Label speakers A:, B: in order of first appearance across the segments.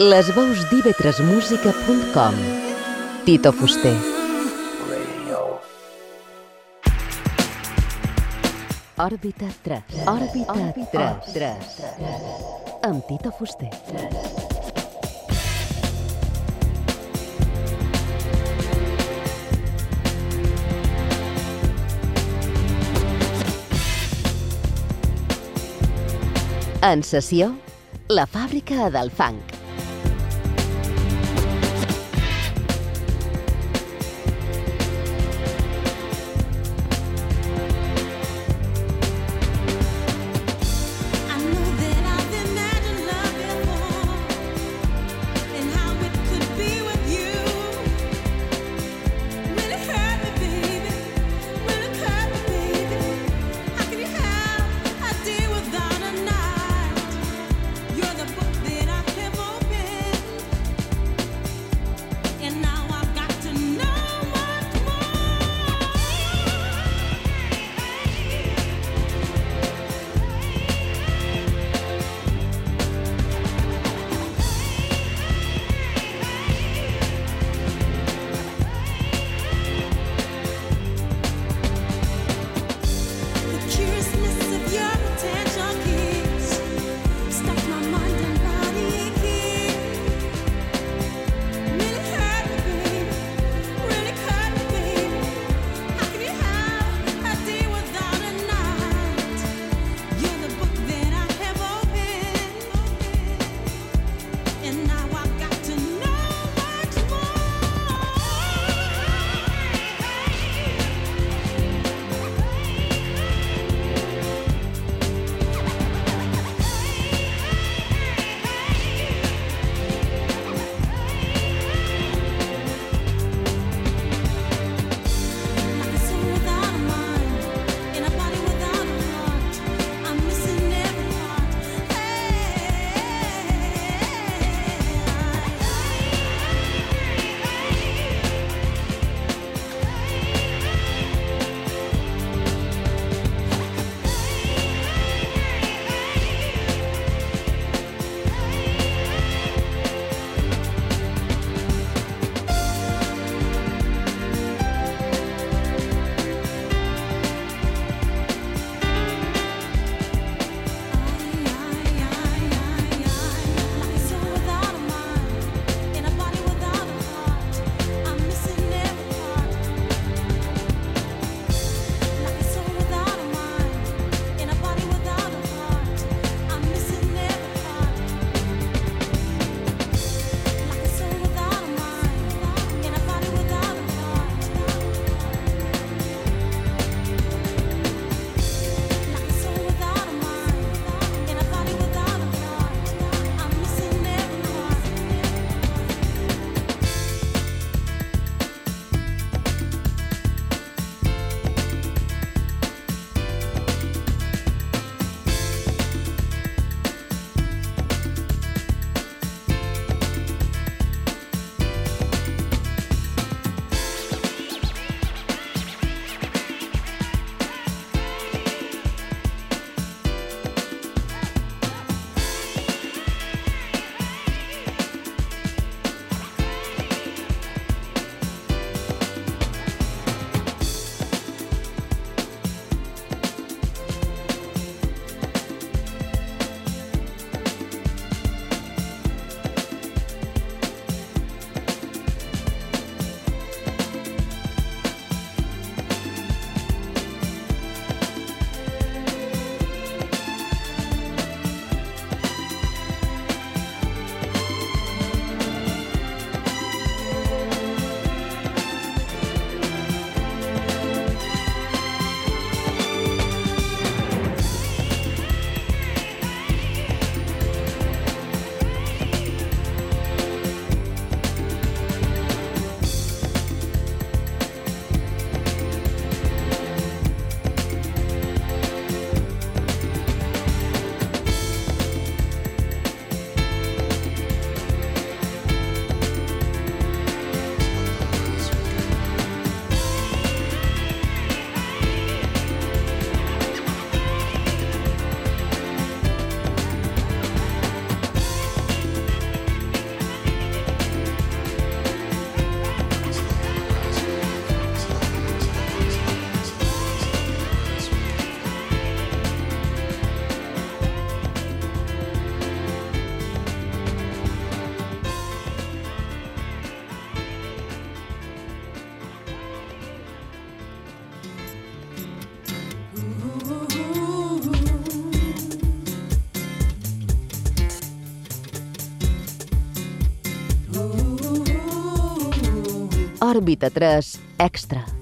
A: Les veus d'ivetresmusica.com Tito Fuster. Òrbita 3 Òrbita 3 3 Amb Tito Fuster. En sessió, la fàbrica del
B: funk.
C: Òrbita 3 Extra.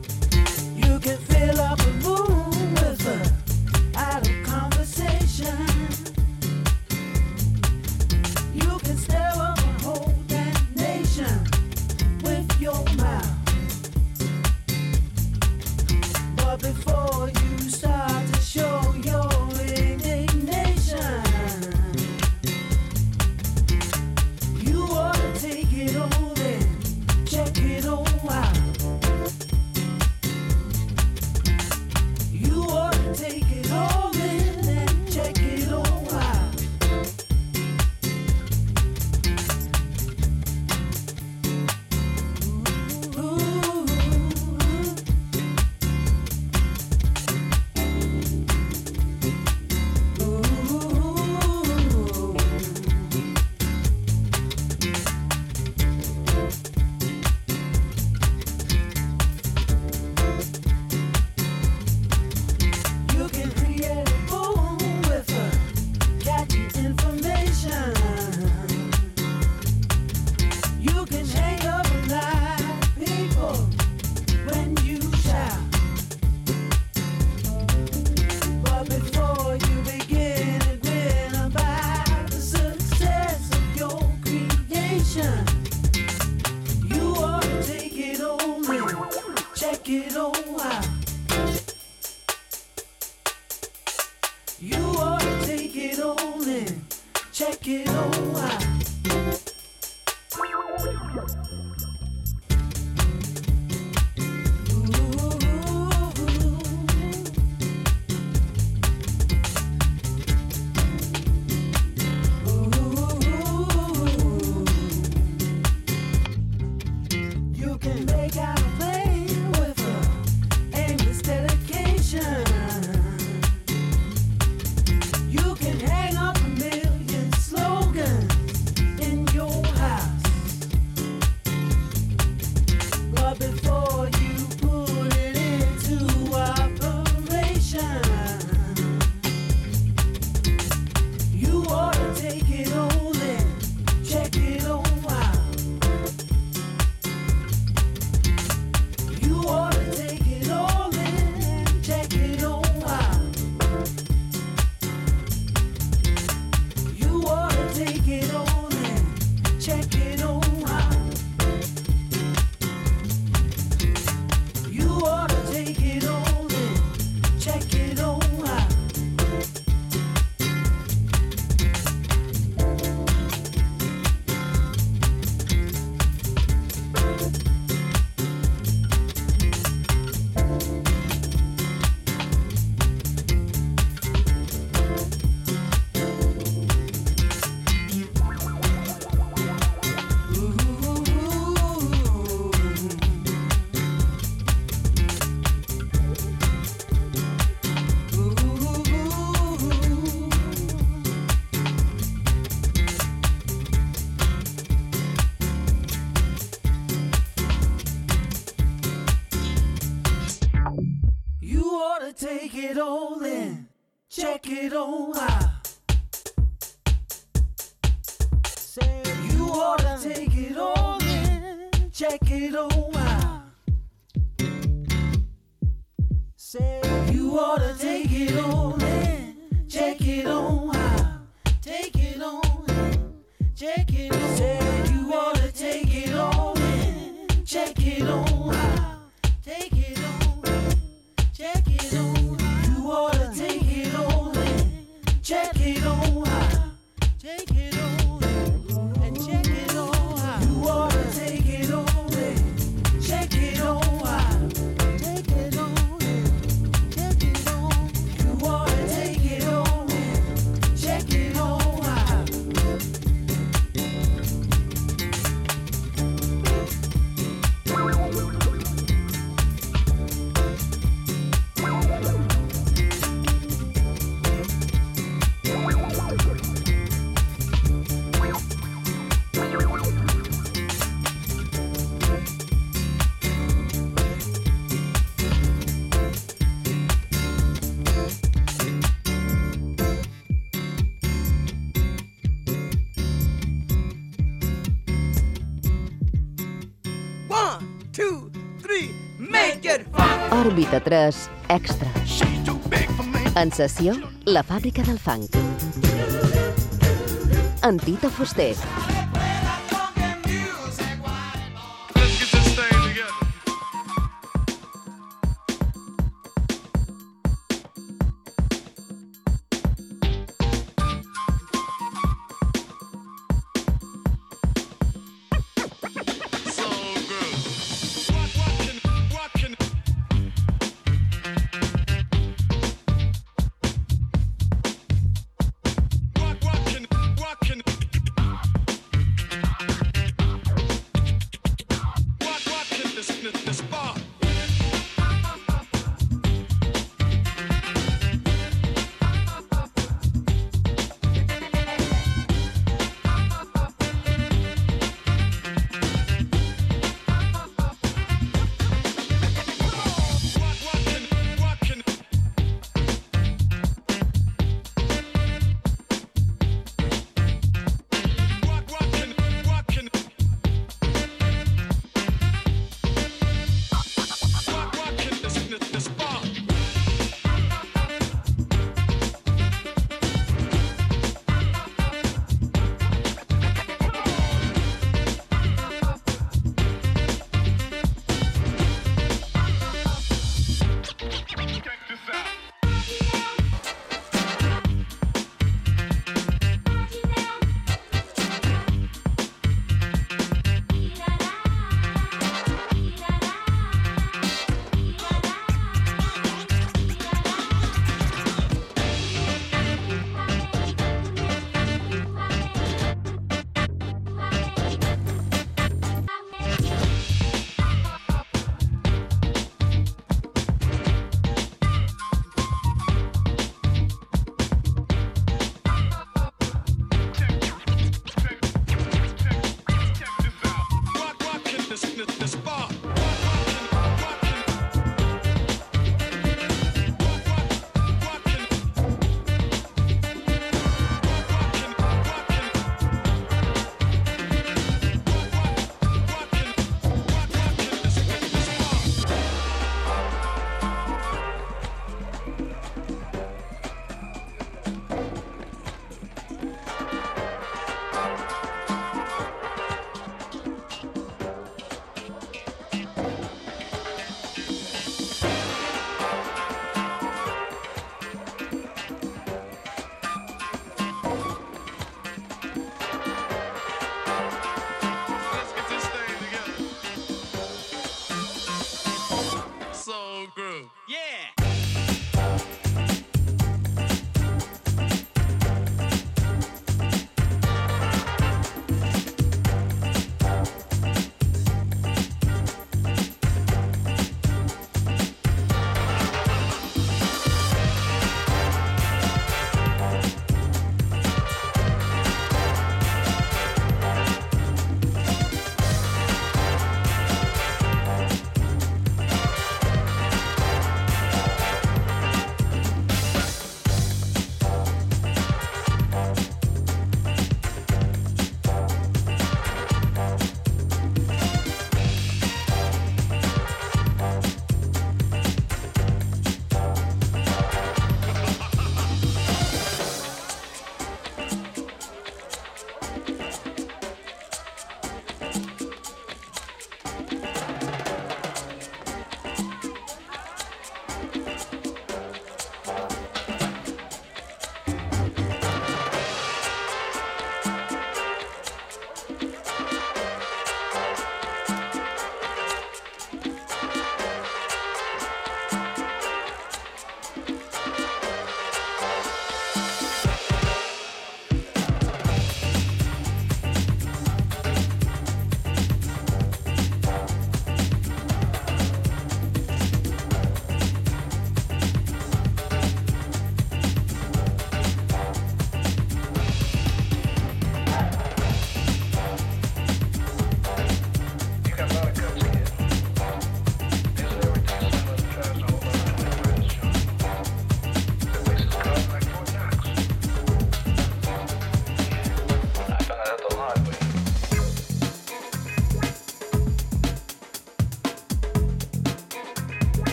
D: check it over. Say you ought to take it all in, check it all out. Take it all in, check it all Say you ought to take it all in, check it all.
E: Òrbita 3 Extra. En sessió, la fàbrica del funk. En Tito Fuster.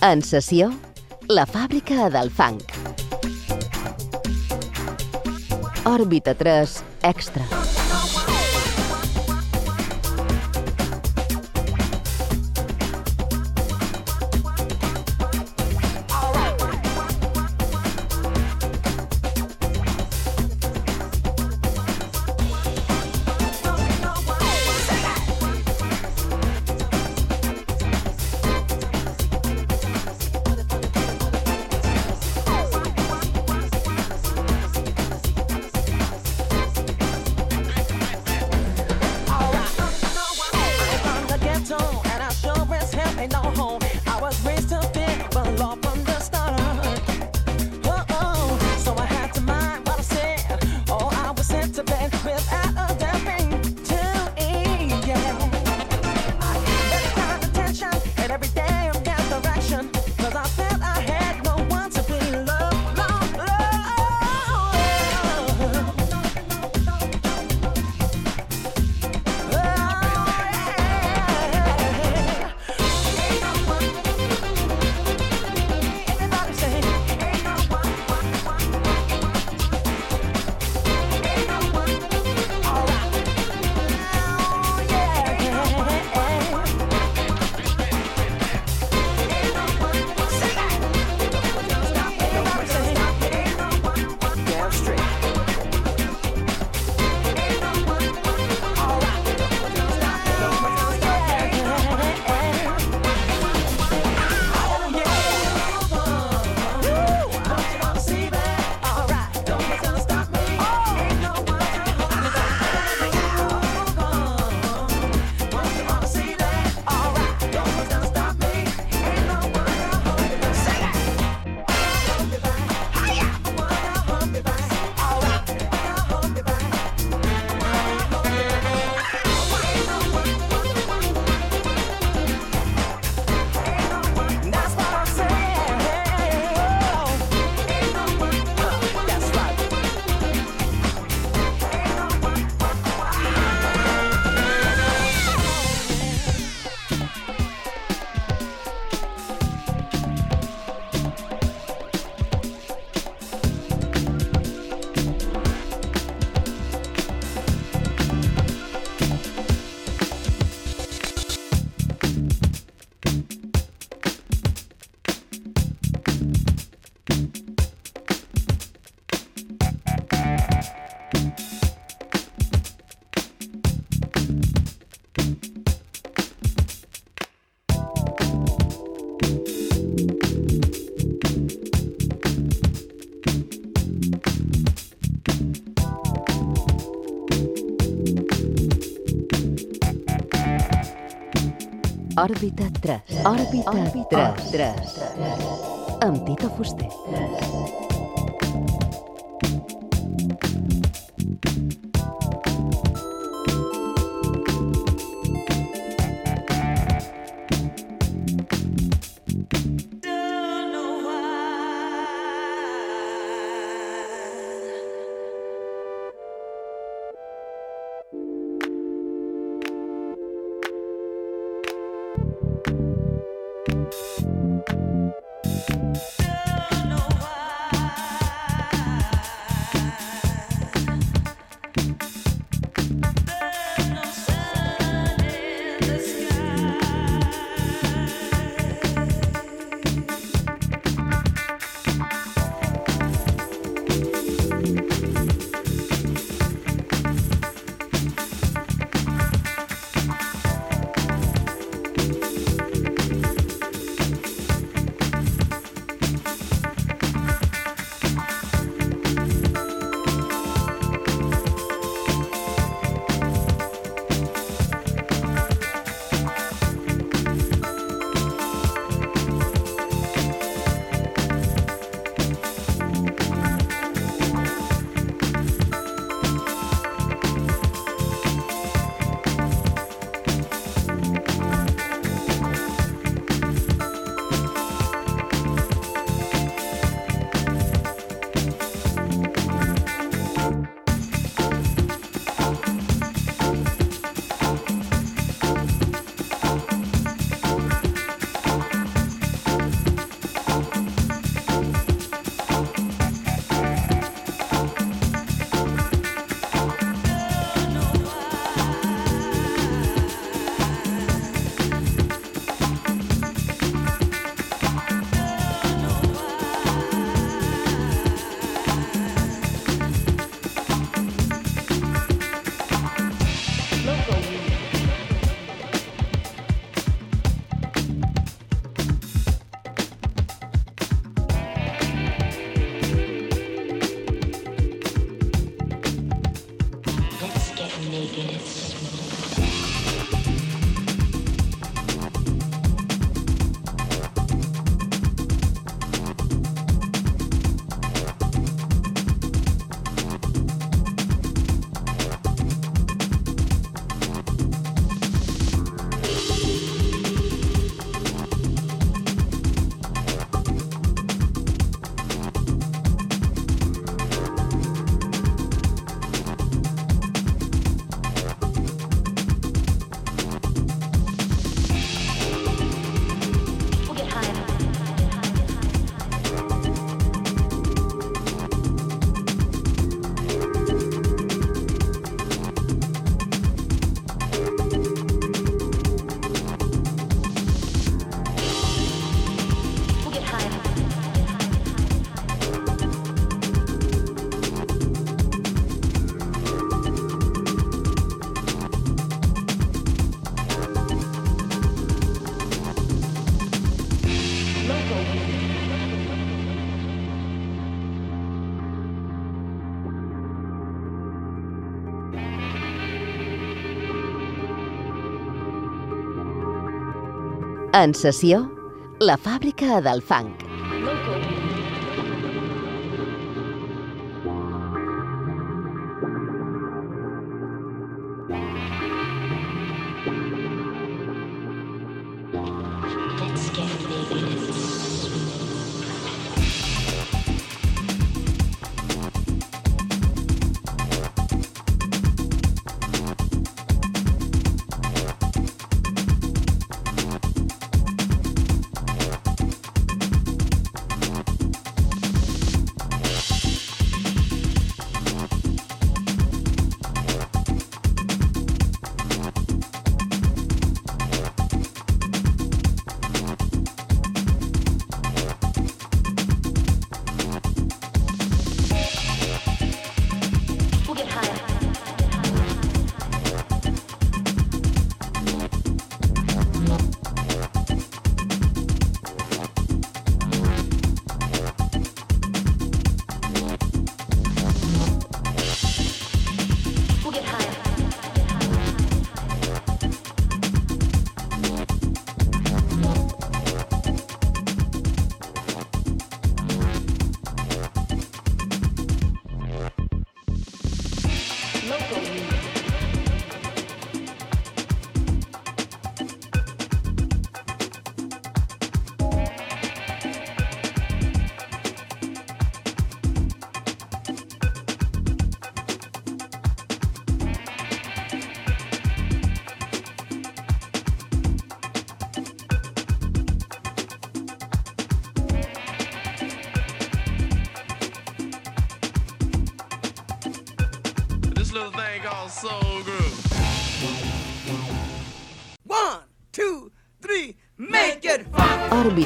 A: En sessió, la fàbrica del funk. Òrbita 3 Extra. Òrbita 3. Òrbita 3. 3. Amb Tito Fuster.
D: 3.
A: En sessió, la fàbrica del funk.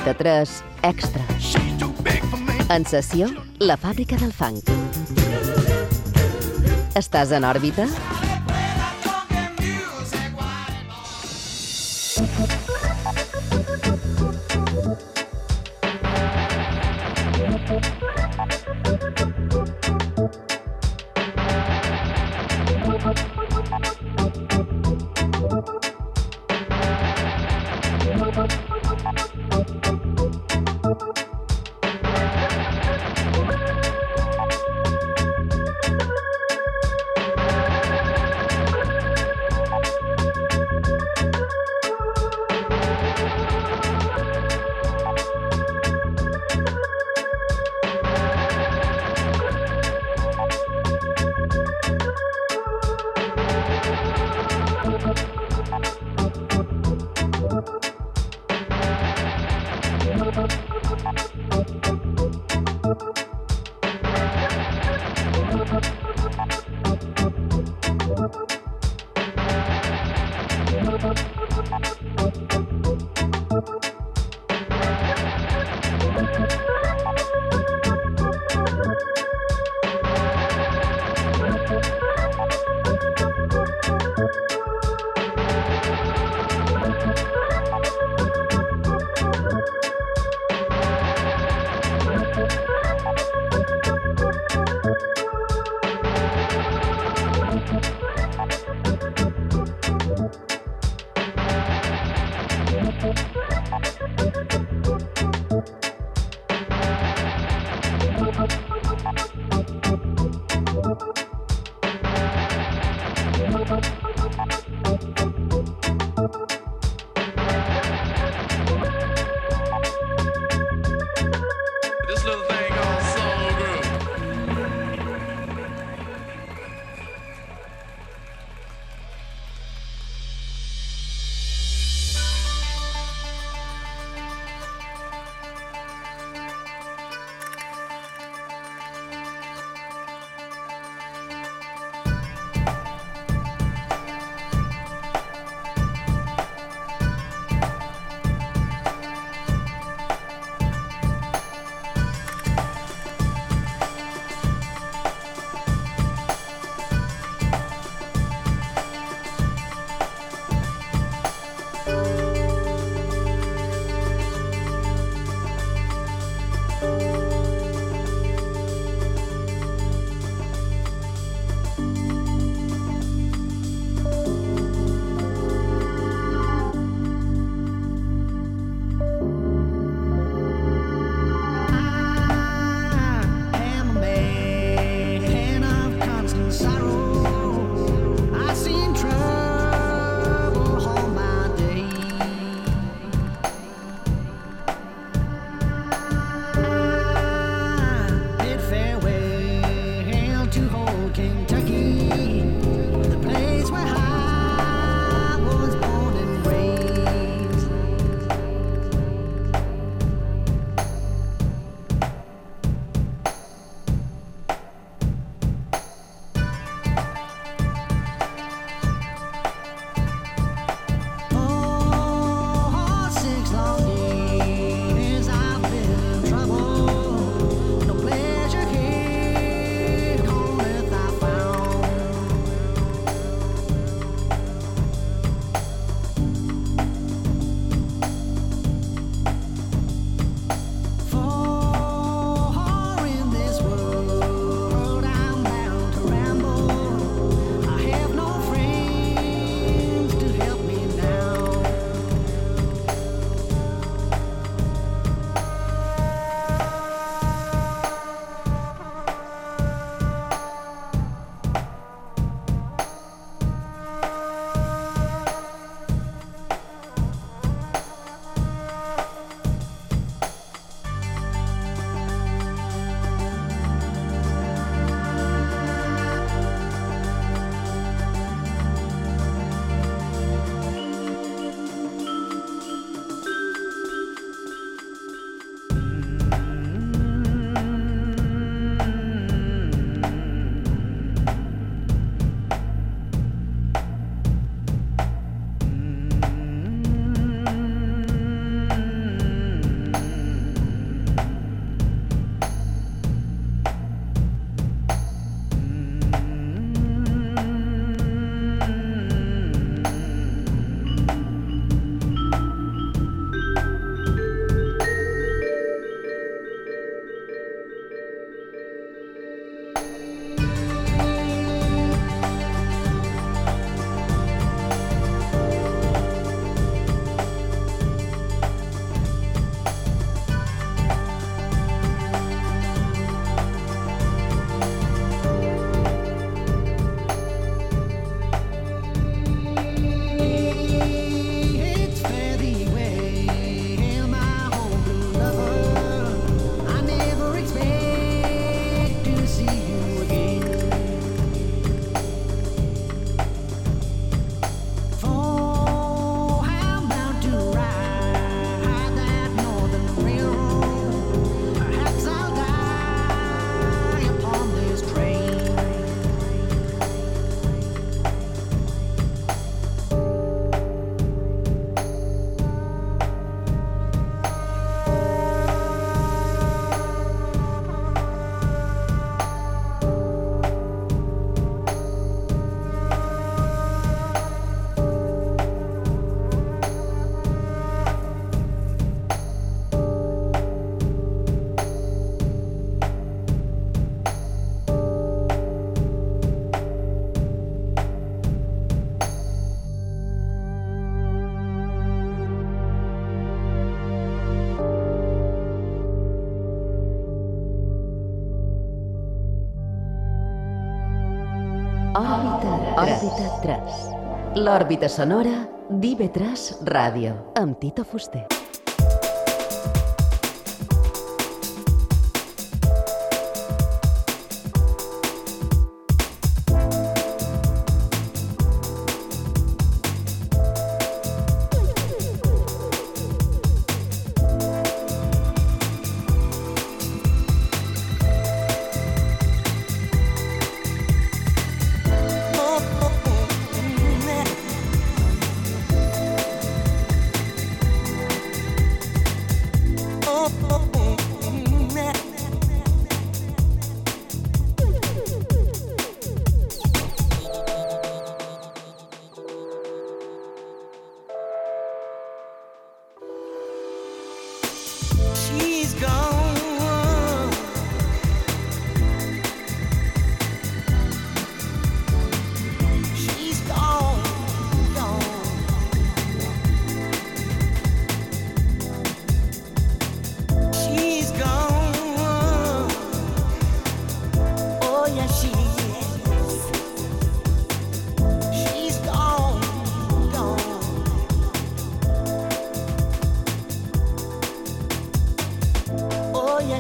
A: 93 Extra. En sessió, la fàbrica del funk. Estàs en òrbita? d'IV3. L'òrbita sonora d'IV3 Ràdio, amb Tito Fuster.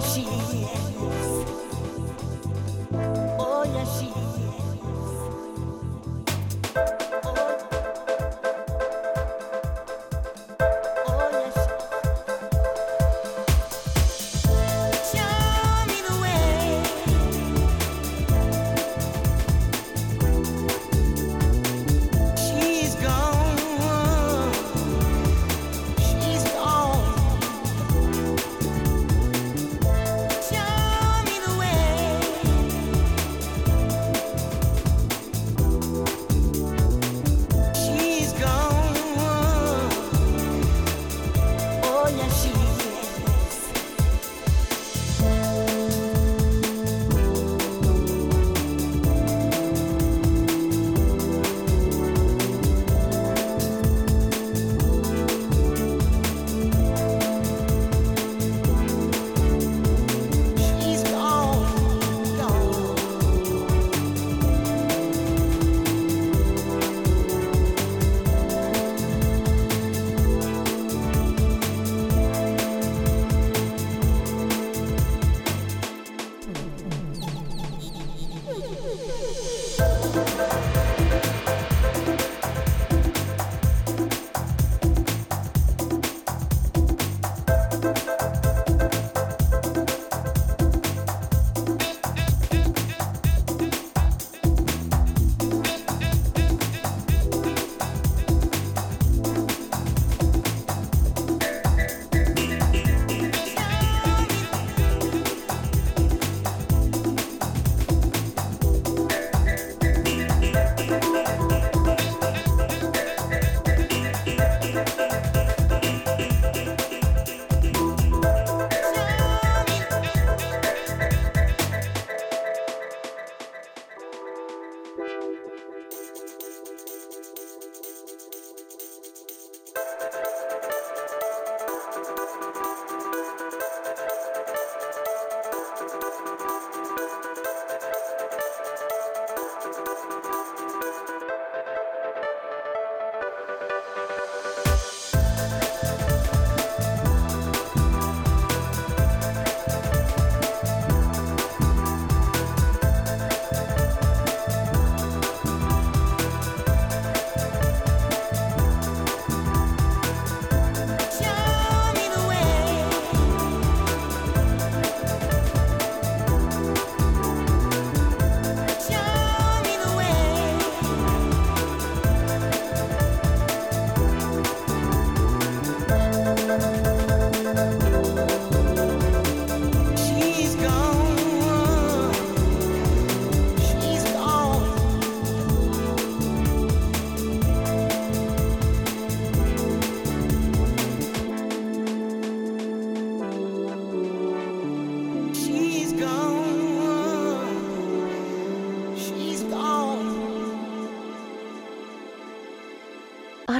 D: 神奇。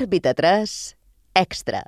A: Òrbita 3 Extra.